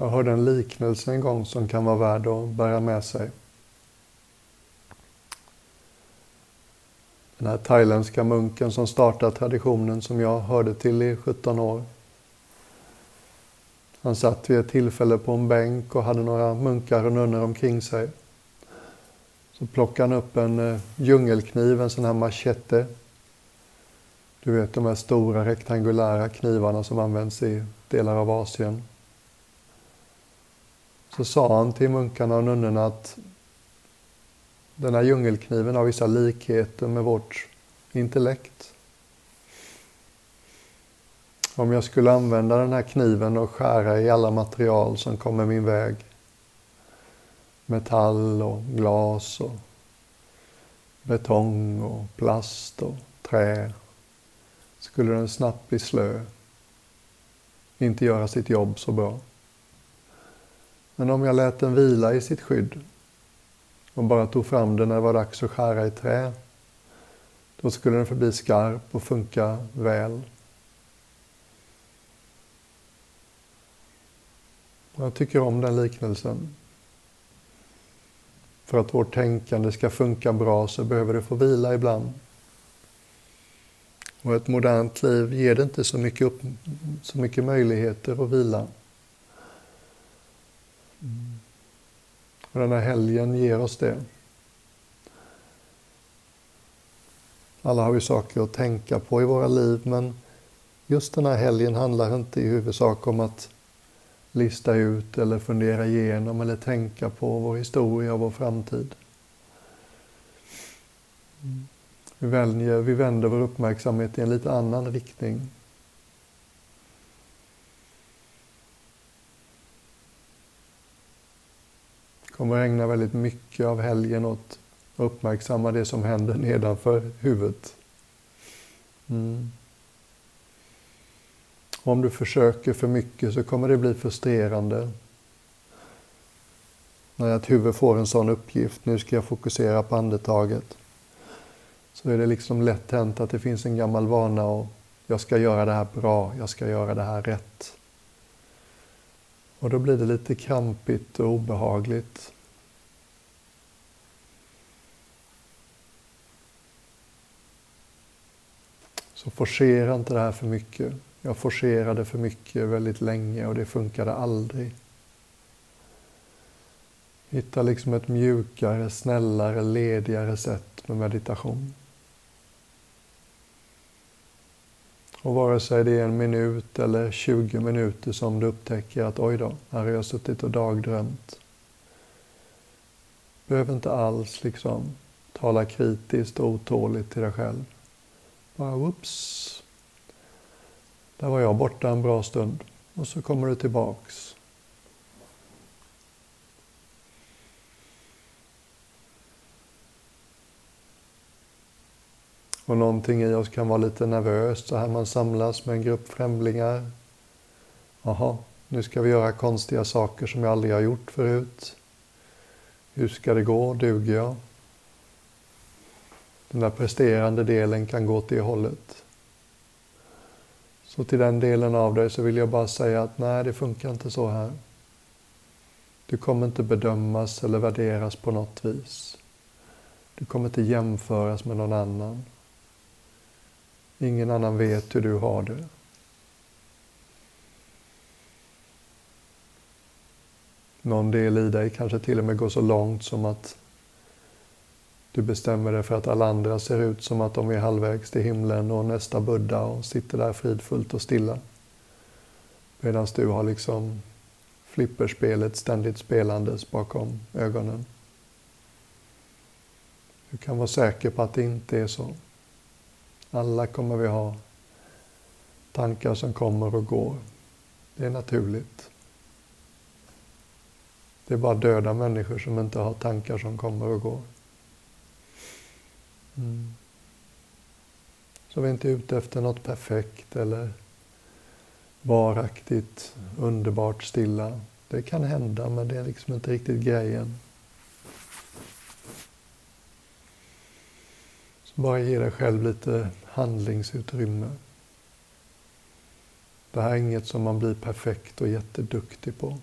Jag hörde en liknelse en gång som kan vara värd att bära med sig. Den här thailändska munken som startade traditionen som jag hörde till i 17 år. Han satt vid ett tillfälle på en bänk och hade några munkar och nunnor omkring sig. Så plockade han upp en eh, djungelkniv, en sån här machete. Du vet de här stora rektangulära knivarna som används i delar av Asien. Så sa han till munkarna och nunnorna att den här djungelkniven har vissa likheter med vårt intellekt. Om jag skulle använda den här kniven och skära i alla material som kommer min väg, metall och glas och betong och plast och trä, skulle den snabbt bli slö, inte göra sitt jobb så bra. Men om jag lät den vila i sitt skydd och bara tog fram den när det var dags att skära i trä, då skulle den förbli skarp och funka väl. Jag tycker om den liknelsen. För att vårt tänkande ska funka bra så behöver det få vila ibland. Och ett modernt liv ger det inte så mycket, upp, så mycket möjligheter att vila. Och den här helgen ger oss det. Alla har vi saker att tänka på i våra liv men just den här helgen handlar inte i huvudsak om att lista ut eller fundera igenom eller tänka på vår historia och vår framtid. Vi, väljer, vi vänder vår uppmärksamhet i en lite annan riktning. Kommer att ägna väldigt mycket av helgen åt att uppmärksamma det som händer nedanför huvudet. Mm. Om du försöker för mycket så kommer det bli frustrerande. När ett huvud får en sån uppgift, nu ska jag fokusera på andetaget. Så är det liksom lätt hänt att det finns en gammal vana och jag ska göra det här bra, jag ska göra det här rätt. Och då blir det lite krampigt och obehagligt. Så forcera inte det här för mycket. Jag forcerade för mycket väldigt länge och det funkade aldrig. Hitta liksom ett mjukare, snällare, ledigare sätt med meditation. Och vare sig det är en minut eller 20 minuter som du upptäcker att oj då, här har jag suttit och dagdrömt. Behöver inte alls liksom tala kritiskt och otåligt till dig själv. Bara whoops. Där var jag borta en bra stund. Och så kommer du tillbaks. Och någonting i oss kan vara lite nervöst så här man samlas med en grupp främlingar. Jaha, nu ska vi göra konstiga saker som jag aldrig har gjort förut. Hur ska det gå? Duger jag? Den där presterande delen kan gå åt det hållet. Så till den delen av dig så vill jag bara säga att nej, det funkar inte så här. Du kommer inte bedömas eller värderas på något vis. Du kommer inte jämföras med någon annan. Ingen annan vet hur du har det. Någon del i dig kanske till och med går så långt som att du bestämmer dig för att alla andra ser ut som att de är halvvägs till himlen och nästa Buddha och sitter där fridfullt och stilla. Medan du har liksom flipperspelet ständigt spelandes bakom ögonen. Du kan vara säker på att det inte är så. Alla kommer vi ha tankar som kommer och går. Det är naturligt. Det är bara döda människor som inte har tankar som kommer och går. Mm. Så vi är inte ute efter något perfekt eller varaktigt, underbart stilla. Det kan hända, men det är liksom inte riktigt grejen. Bara ge dig själv lite handlingsutrymme. Det här är inget som man blir perfekt och jätteduktig på.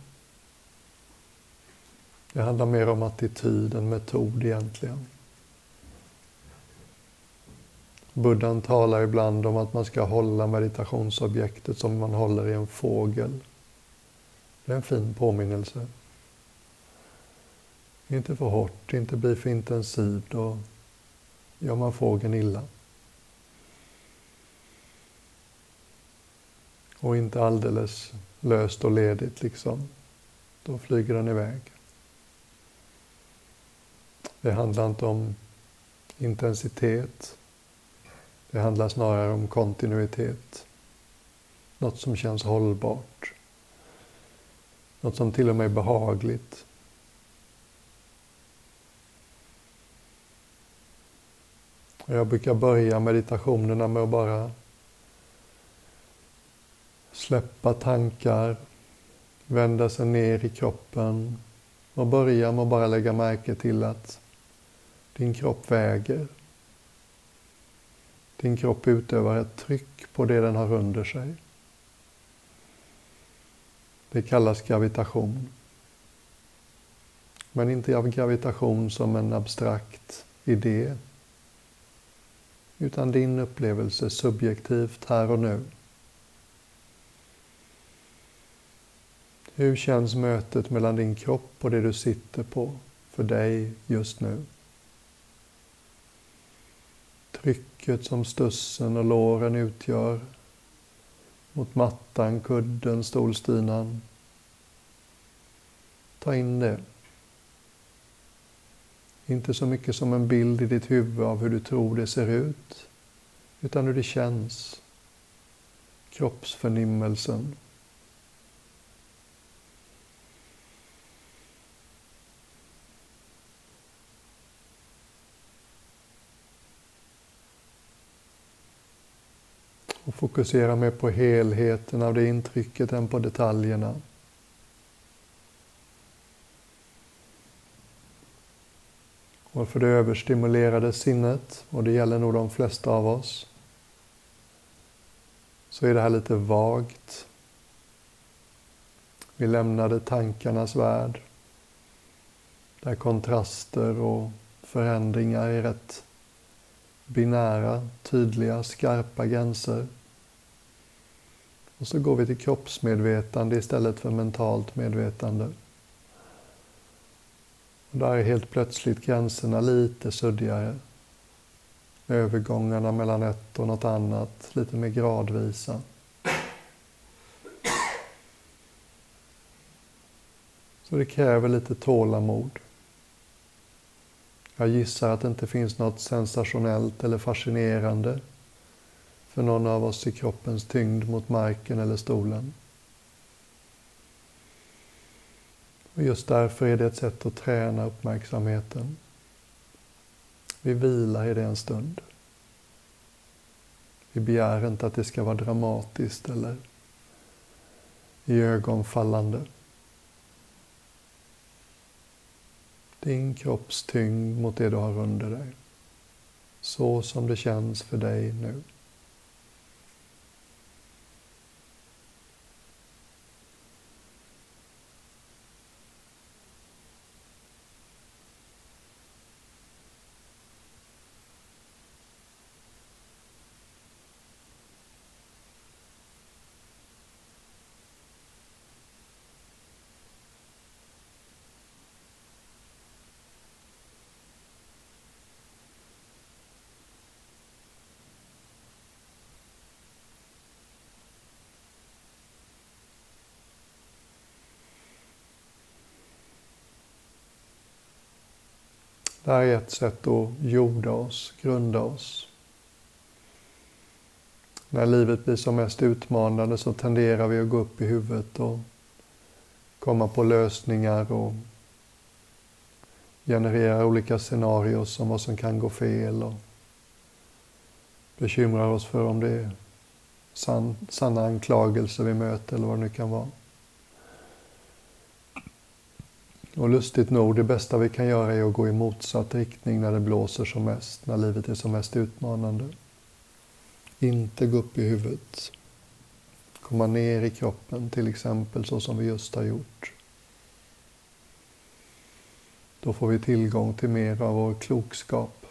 Det handlar mer om attityd än metod egentligen. Buddhan talar ibland om att man ska hålla meditationsobjektet som man håller i en fågel. Det är en fin påminnelse. Inte för hårt, inte bli för intensiv, då gör man fågeln illa. Och inte alldeles löst och ledigt liksom. Då flyger den iväg. Det handlar inte om intensitet. Det handlar snarare om kontinuitet. Något som känns hållbart. Något som till och med är behagligt. Jag brukar börja meditationerna med att bara släppa tankar, vända sig ner i kroppen och börja med att bara lägga märke till att din kropp väger. Din kropp utövar ett tryck på det den har under sig. Det kallas gravitation. Men inte av gravitation som en abstrakt idé. Utan din upplevelse subjektivt här och nu. Hur känns mötet mellan din kropp och det du sitter på för dig just nu? Trycket som stussen och låren utgör mot mattan, kudden, stolstinan, Ta in det. Inte så mycket som en bild i ditt huvud av hur du tror det ser ut, utan hur det känns. Kroppsförnimmelsen. och fokusera mer på helheten av det intrycket än på detaljerna. Och för det överstimulerade sinnet, och det gäller nog de flesta av oss, så är det här lite vagt. Vi lämnade tankarnas värld, där kontraster och förändringar är rätt binära, tydliga, skarpa gränser. Och så går vi till kroppsmedvetande istället för mentalt medvetande. Och där är helt plötsligt gränserna lite suddigare. Övergångarna mellan ett och något annat lite mer gradvisa. Så det kräver lite tålamod. Jag gissar att det inte finns något sensationellt eller fascinerande för någon av oss i kroppens tyngd mot marken eller stolen. Och just därför är det ett sätt att träna uppmärksamheten. Vi vilar i det en stund. Vi begär inte att det ska vara dramatiskt eller iögonfallande. din kropps tyngd mot det du har under dig. Så som det känns för dig nu. Det här är ett sätt att jorda oss, grunda oss. När livet blir som mest utmanande så tenderar vi att gå upp i huvudet och komma på lösningar och generera olika scenarier om vad som kan gå fel och bekymrar oss för om det är sann, sanna anklagelser vi möter eller vad det nu kan vara. Och lustigt nog, det bästa vi kan göra är att gå i motsatt riktning när det blåser som mest, när livet är som mest utmanande. Inte gå upp i huvudet. Komma ner i kroppen, till exempel så som vi just har gjort. Då får vi tillgång till mer av vår klokskap.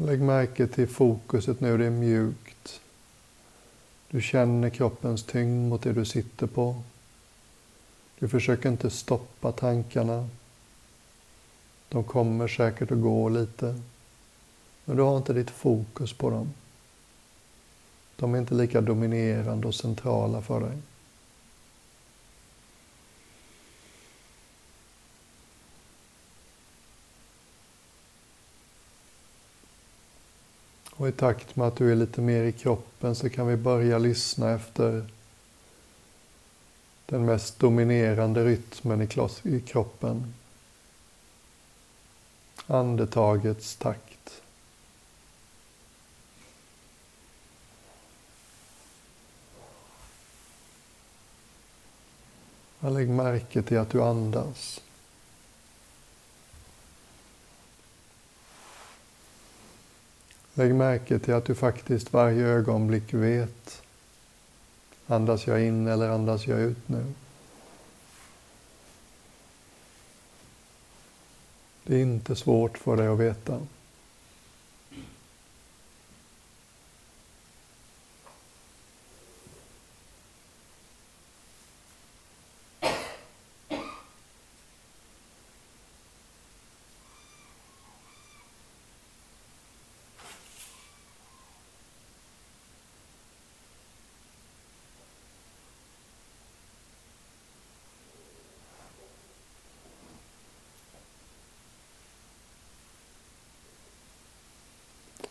Lägg märke till fokuset nu, det är mjukt. Du känner kroppens tyngd mot det du sitter på. Du försöker inte stoppa tankarna. De kommer säkert att gå lite. Men du har inte ditt fokus på dem. De är inte lika dominerande och centrala för dig. Och i takt med att du är lite mer i kroppen så kan vi börja lyssna efter den mest dominerande rytmen i kroppen. Andetagets takt. Lägg märke till att du andas. Lägg märke till att du faktiskt varje ögonblick vet. Andas jag in eller andas jag ut nu? Det är inte svårt för dig att veta.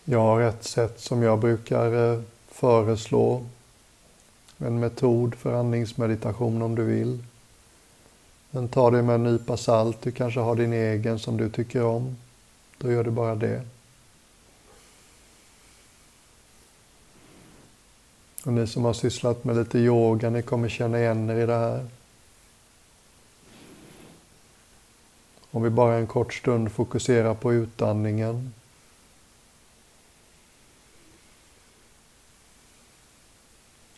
Jag har ett sätt som jag brukar eh, föreslå. En metod för andningsmeditation om du vill. Men ta det med en nypa salt. Du kanske har din egen som du tycker om. Då gör du bara det. Och ni som har sysslat med lite yoga, ni kommer känna igen er i det här. Om vi bara en kort stund fokuserar på utandningen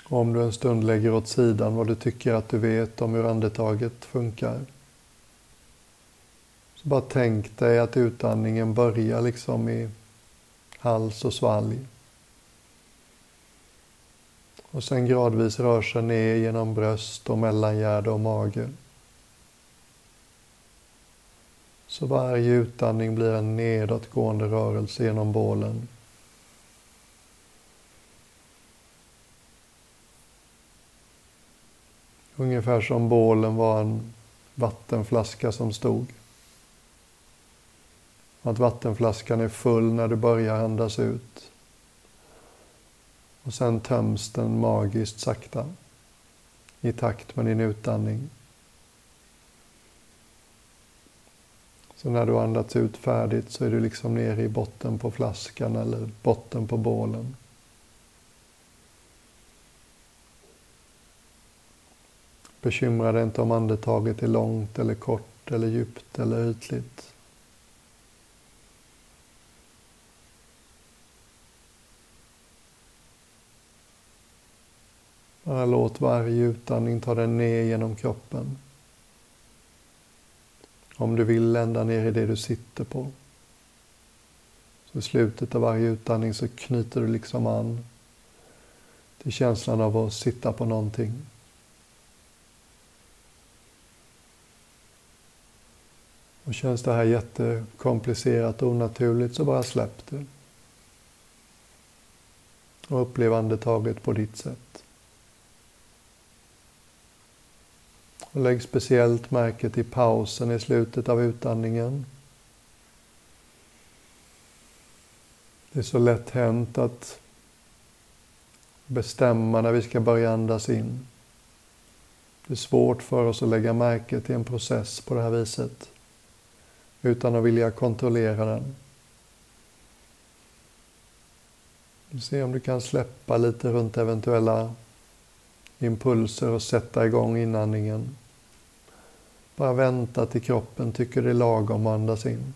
Om du en stund lägger åt sidan vad du tycker att du vet om hur andetaget funkar. Så bara tänk dig att utandningen börjar liksom i hals och svalg. Och sen gradvis rör sig ner genom bröst och mellangärde och mage. Så varje utandning blir en nedåtgående rörelse genom bålen. Ungefär som bålen var en vattenflaska som stod. Att vattenflaskan är full när du börjar andas ut. Och sen töms den magiskt sakta i takt med din utandning. Så när du andats ut färdigt så är du liksom nere i botten på flaskan eller botten på bålen. Bekymra dig inte om andetaget är långt eller kort eller djupt eller ytligt. Bara låt varje utandning ta dig ner genom kroppen. Om du vill ända ner i det du sitter på. Så i slutet av varje utandning så knyter du liksom an till känslan av att sitta på någonting. Och känns det här jättekomplicerat och onaturligt så bara släpp det. Och upplev andetaget på ditt sätt. Och lägg speciellt märke till pausen i slutet av utandningen. Det är så lätt hänt att bestämma när vi ska börja andas in. Det är svårt för oss att lägga märke till en process på det här viset utan att vilja kontrollera den. Se om du kan släppa lite runt eventuella impulser och sätta igång inandningen. Bara vänta till kroppen tycker det är lagom att andas in.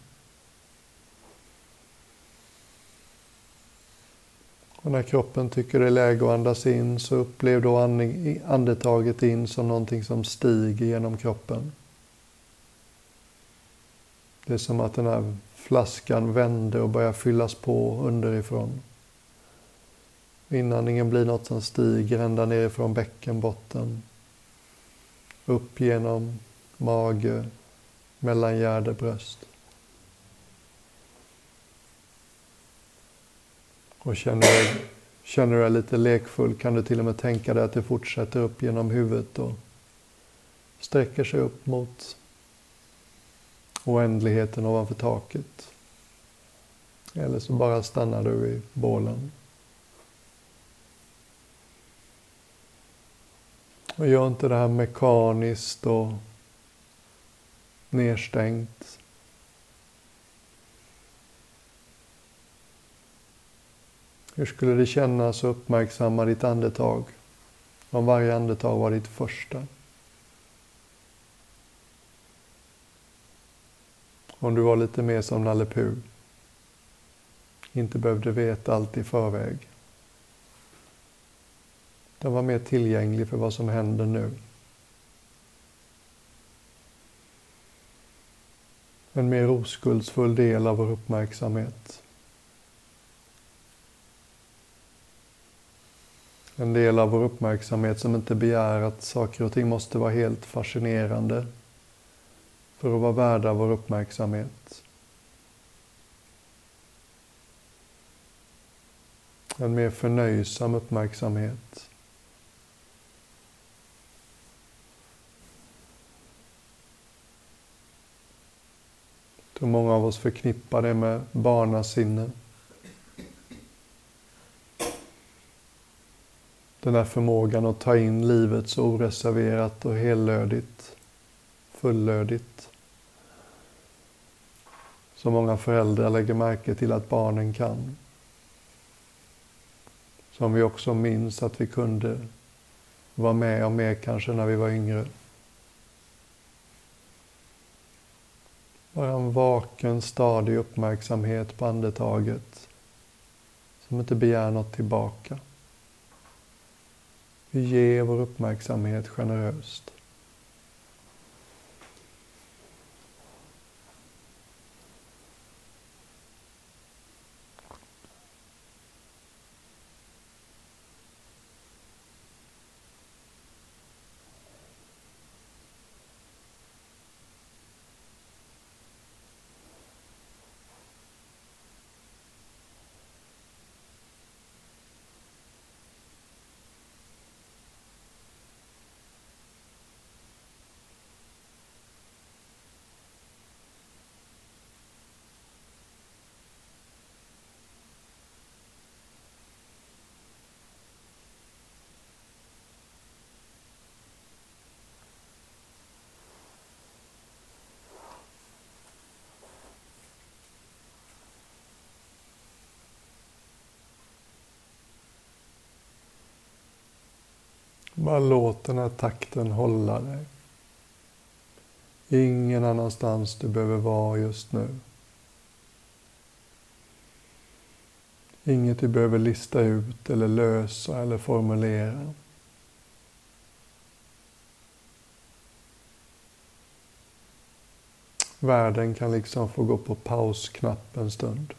Och när kroppen tycker det är läge att andas in så upplev då andetaget in som någonting som stiger genom kroppen. Det är som att den här flaskan vänder och börjar fyllas på underifrån. Inandningen blir något som stiger ända nerifrån bäckenbotten. Upp genom mage, mellangärde, bröst. Och känner du, känner du dig lite lekfull kan du till och med tänka dig att det fortsätter upp genom huvudet och sträcker sig upp mot oändligheten ovanför taket. Eller så bara stannar du i bålen. Och gör inte det här mekaniskt och nedstängt. Hur skulle det kännas att uppmärksamma ditt andetag? Om varje andetag var ditt första. Om du var lite mer som Nalle Puh. Inte behövde veta allt i förväg. Den var mer tillgänglig för vad som händer nu. En mer oskuldsfull del av vår uppmärksamhet. En del av vår uppmärksamhet som inte begär att saker och ting måste vara helt fascinerande för att vara värda vår uppmärksamhet. En mer förnöjsam uppmärksamhet. Då många av oss förknippar det med barnasinne. Den här förmågan att ta in livet så oreserverat och hellödigt, fullödigt. Som många föräldrar lägger märke till att barnen kan. Som vi också minns att vi kunde vara med om mer kanske när vi var yngre. Bara en vaken, stadig uppmärksamhet på andetaget som inte begär något tillbaka. Vi ger vår uppmärksamhet generöst. Bara låt den här takten hålla dig. Ingen annanstans du behöver vara just nu. Inget du behöver lista ut eller lösa eller formulera. Världen kan liksom få gå på pausknapp en stund.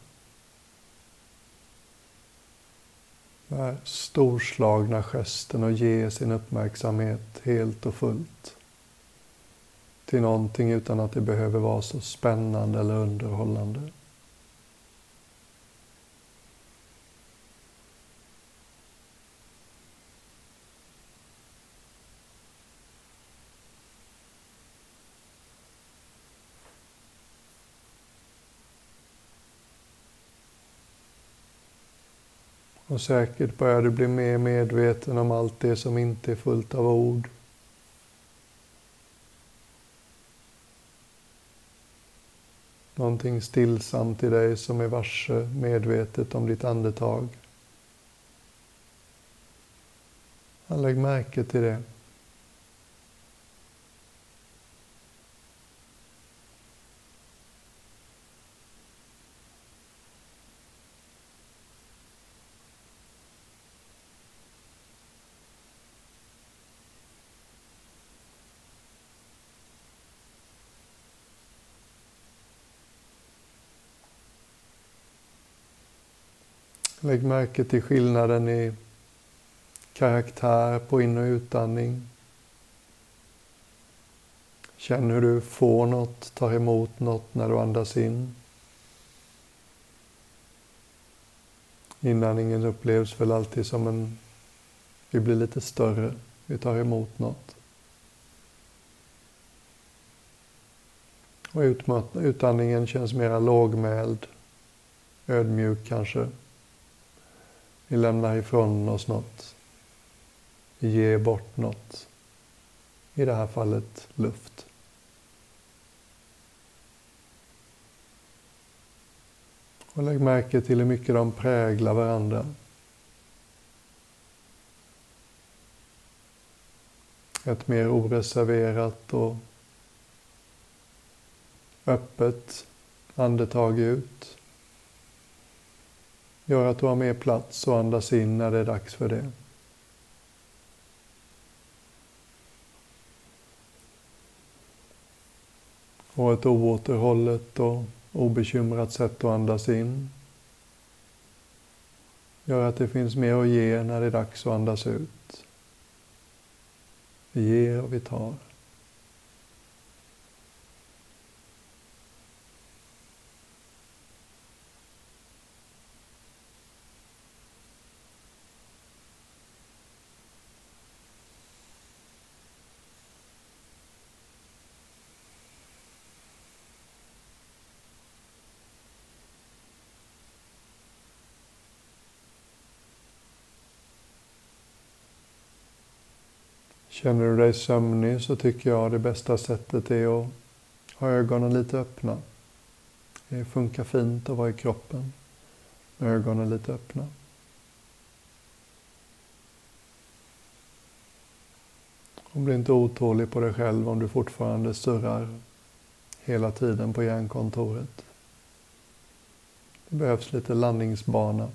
Den här storslagna gesten och ge sin uppmärksamhet helt och fullt till någonting utan att det behöver vara så spännande eller underhållande. Och säkert börjar du bli mer medveten om allt det som inte är fullt av ord. Någonting stillsamt i dig som är varse medvetet om ditt andetag. Lägg märke till det. Lägg märke till skillnaden i karaktär på in och utandning. Känn hur du får något, tar emot något när du andas in. Inandningen upplevs väl alltid som en... Vi blir lite större, vi tar emot något. Och utandningen känns mera lågmäld, ödmjuk kanske. Vi lämnar ifrån oss något. Vi ger bort något. I det här fallet luft. Och lägg märke till hur mycket de präglar varandra. Ett mer oreserverat och öppet andetag ut gör att du har mer plats och andas in när det är dags för det. Och ett oåterhållet och obekymrat sätt att andas in gör att det finns mer att ge när det är dags att andas ut. Vi ger och vi tar. Känner du dig sömnig så tycker jag det bästa sättet är att ha ögonen lite öppna. Det funkar fint att vara i kroppen med ögonen lite öppna. Och bli inte otålig på dig själv om du fortfarande surrar hela tiden på hjärnkontoret. Det behövs lite landningsbana.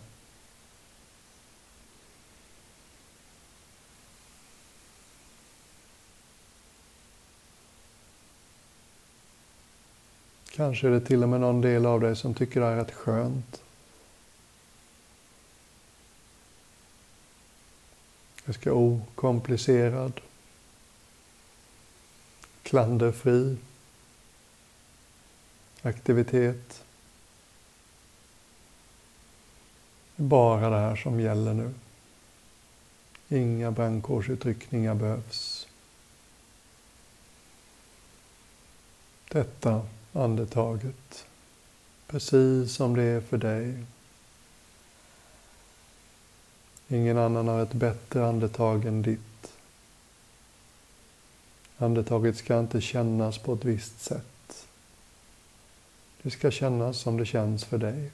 Kanske är det till och med någon del av dig som tycker det är rätt skönt. Ganska okomplicerad. Klanderfri. Aktivitet. Bara det här som gäller nu. Inga brandkårsutryckningar behövs. Detta andetaget. Precis som det är för dig. Ingen annan har ett bättre andetag än ditt. Andetaget ska inte kännas på ett visst sätt. Det ska kännas som det känns för dig.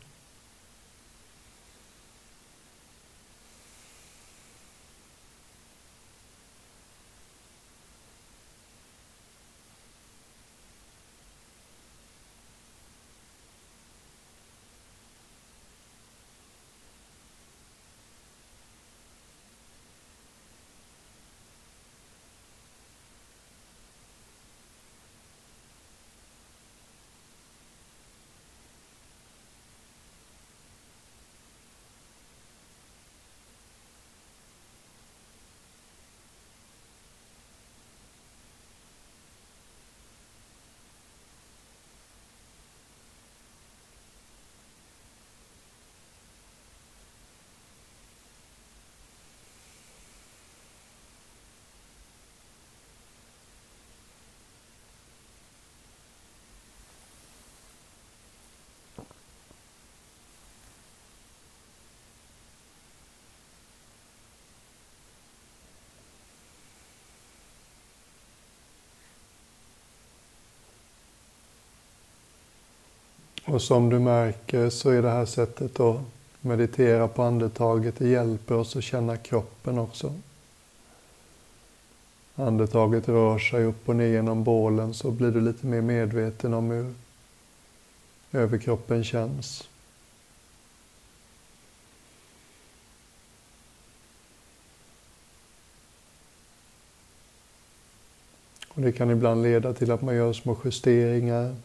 Och som du märker så är det här sättet att meditera på andetaget, det hjälper oss att känna kroppen också. Andetaget rör sig upp och ner genom bålen så blir du lite mer medveten om hur överkroppen känns. Och det kan ibland leda till att man gör små justeringar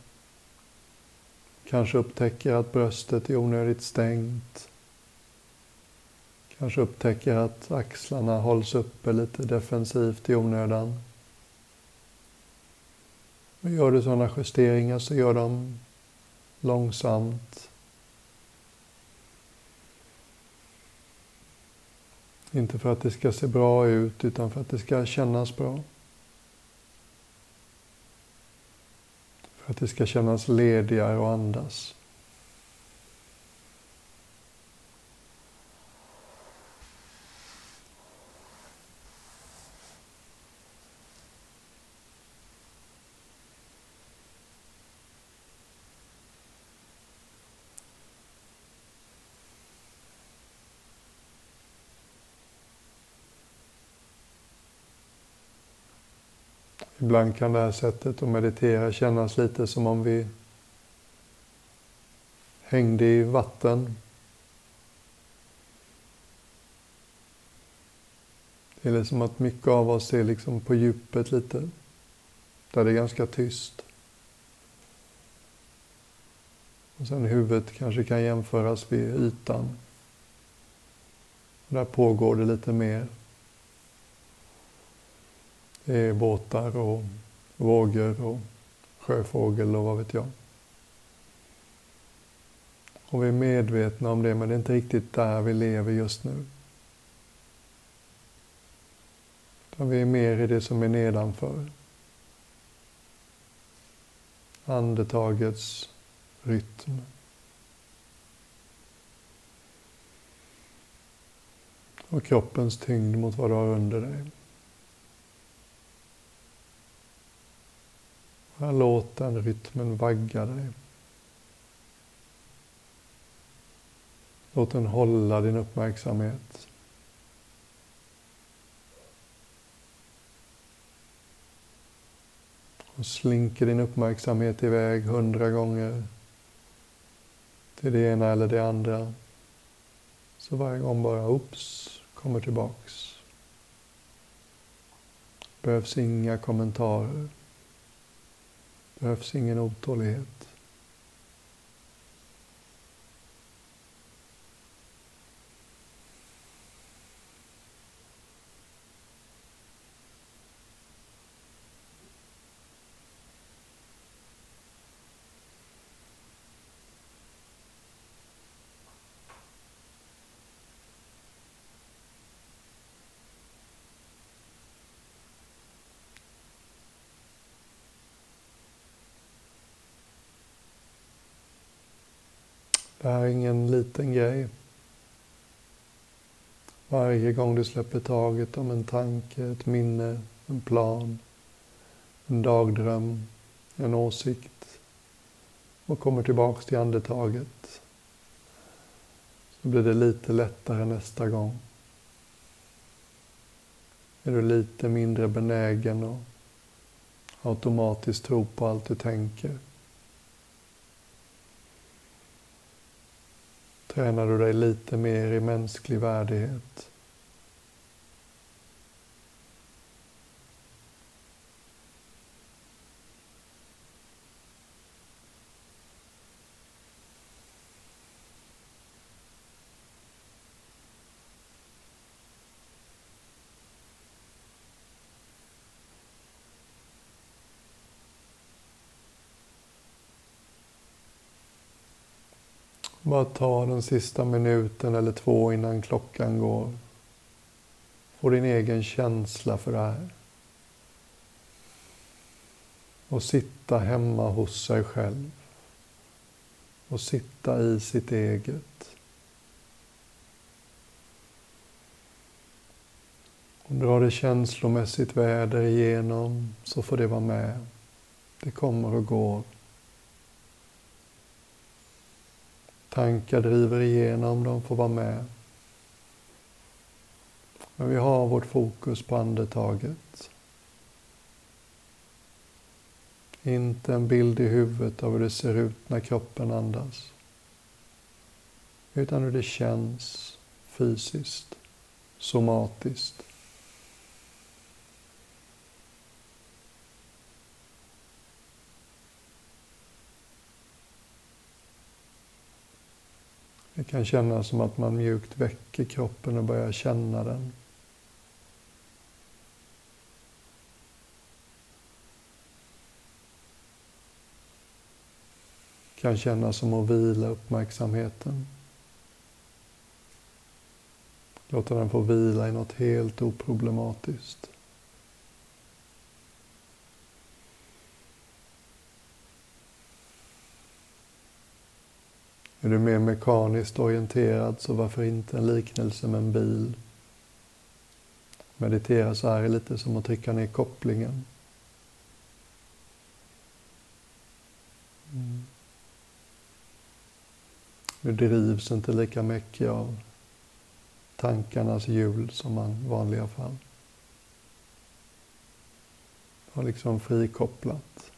Kanske upptäcker att bröstet är onödigt stängt. Kanske upptäcker att axlarna hålls uppe lite defensivt i onödan. Och gör du sådana justeringar så gör dem långsamt. Inte för att det ska se bra ut utan för att det ska kännas bra. För att det ska kännas ledigare och andas. Ibland kan det här sättet att meditera kännas lite som om vi hängde i vatten. Det är liksom att mycket av oss är liksom på djupet lite, där det är ganska tyst. Och sen huvudet kanske kan jämföras vid ytan. där pågår det lite mer. Det är båtar och vågor och sjöfågel och vad vet jag. Och vi är medvetna om det, men det är inte riktigt där vi lever just nu. Utan vi är mer i det som är nedanför. Andetagets rytm. Och kroppens tyngd mot vad du har under dig. Låt den rytmen vagga dig. Låt den hålla din uppmärksamhet. Och slinker din uppmärksamhet iväg hundra gånger till det ena eller det andra. Så varje gång bara oops, kommer tillbaks. Behövs inga kommentarer behövs ingen otålighet. Det här är ingen liten grej. Varje gång du släpper taget om en tanke, ett minne, en plan, en dagdröm, en åsikt och kommer tillbaks till andetaget så blir det lite lättare nästa gång. Är du lite mindre benägen att automatiskt tro på allt du tänker. Tränar du dig lite mer i mänsklig värdighet. Bara ta den sista minuten eller två innan klockan går. Få din egen känsla för det här. Och sitta hemma hos sig själv. Och sitta i sitt eget. Om du har det känslomässigt väder igenom så får det vara med. Det kommer och går. Tankar driver igenom, de får vara med. Men vi har vårt fokus på andetaget. Inte en bild i huvudet av hur det ser ut när kroppen andas. Utan hur det känns fysiskt, somatiskt. Kan kännas som att man mjukt väcker kroppen och börjar känna den. kan kännas som att vila uppmärksamheten. Låta den få vila i något helt oproblematiskt. Är du mer mekaniskt orienterad så varför inte en liknelse med en bil? Meditera så här är lite som att trycka ner kopplingen. Mm. Du drivs inte lika mycket av tankarnas hjul som man i vanliga fall. Du har liksom frikopplat.